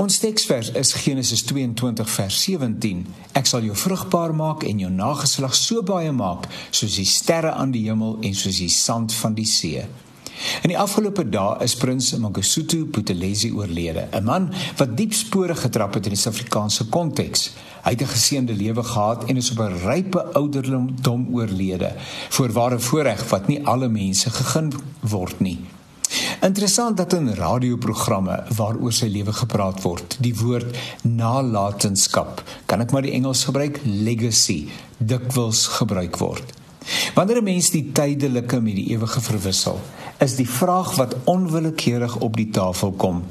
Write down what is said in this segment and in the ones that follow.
Ons teksvers is Genesis 22 vers 17. Ek sal jou vrugbaar maak en jou nageslag so baie maak soos die sterre aan die hemel en soos die sand van die see. In die afgelope dae is prins Mangosuthu Buthelezi oorlede, 'n man wat diep spore getrap het in die Suid-Afrikaanse konteks. Hy het 'n geseënde lewe gehad en is op 'n rype ouderdom oorlede, voorware voorreg wat nie alle mense gegeen word nie. Interessant dat in radioprogramme waaroor sy lewe gepraat word, die woord nalatenskap, kan ek maar die Engels gebruik, legacy, dikwels gebruik word. Wanneer 'n mens die tydelike met die ewige verwissel, is die vraag wat onwillekeurig op die tafel kom: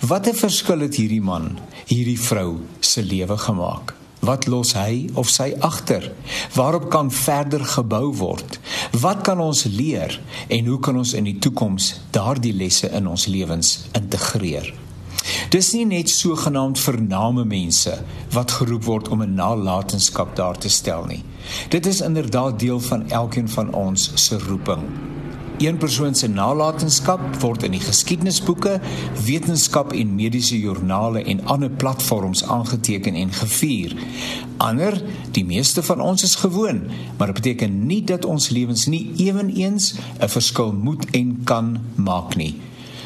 Watter verskil het hierdie man, hierdie vrou se lewe gemaak? Wat los hy of sy agter? Waarop kan verder gebou word? Wat kan ons leer en hoe kan ons in die toekoms daardie lesse in ons lewens integreer? Dis nie net sogenaamd vername mense wat geroep word om 'n nalatenskap daar te stel nie. Dit is inderdaad deel van elkeen van ons se roeping. Een persoon se nalatenskap word in die geskiedenisboeke, wetenskap en mediese joernale en ander platforms aangeteken en gevier. Ander, die meeste van ons is gewoon, maar dit beteken nie dat ons lewens nie eweneens 'n verskil moet en kan maak nie.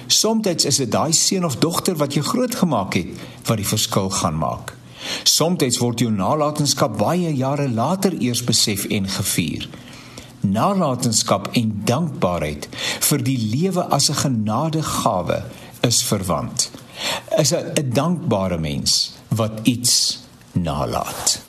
Somstyds is dit daai seun of dogter wat jy grootgemaak het wat die verskil gaan maak. Somstyds word jou nalatenskap baie jare later eers besef en gevier nalatenskap en dankbaarheid vir die lewe as 'n genadegawe is verwant. Is 'n dankbare mens wat iets nalat.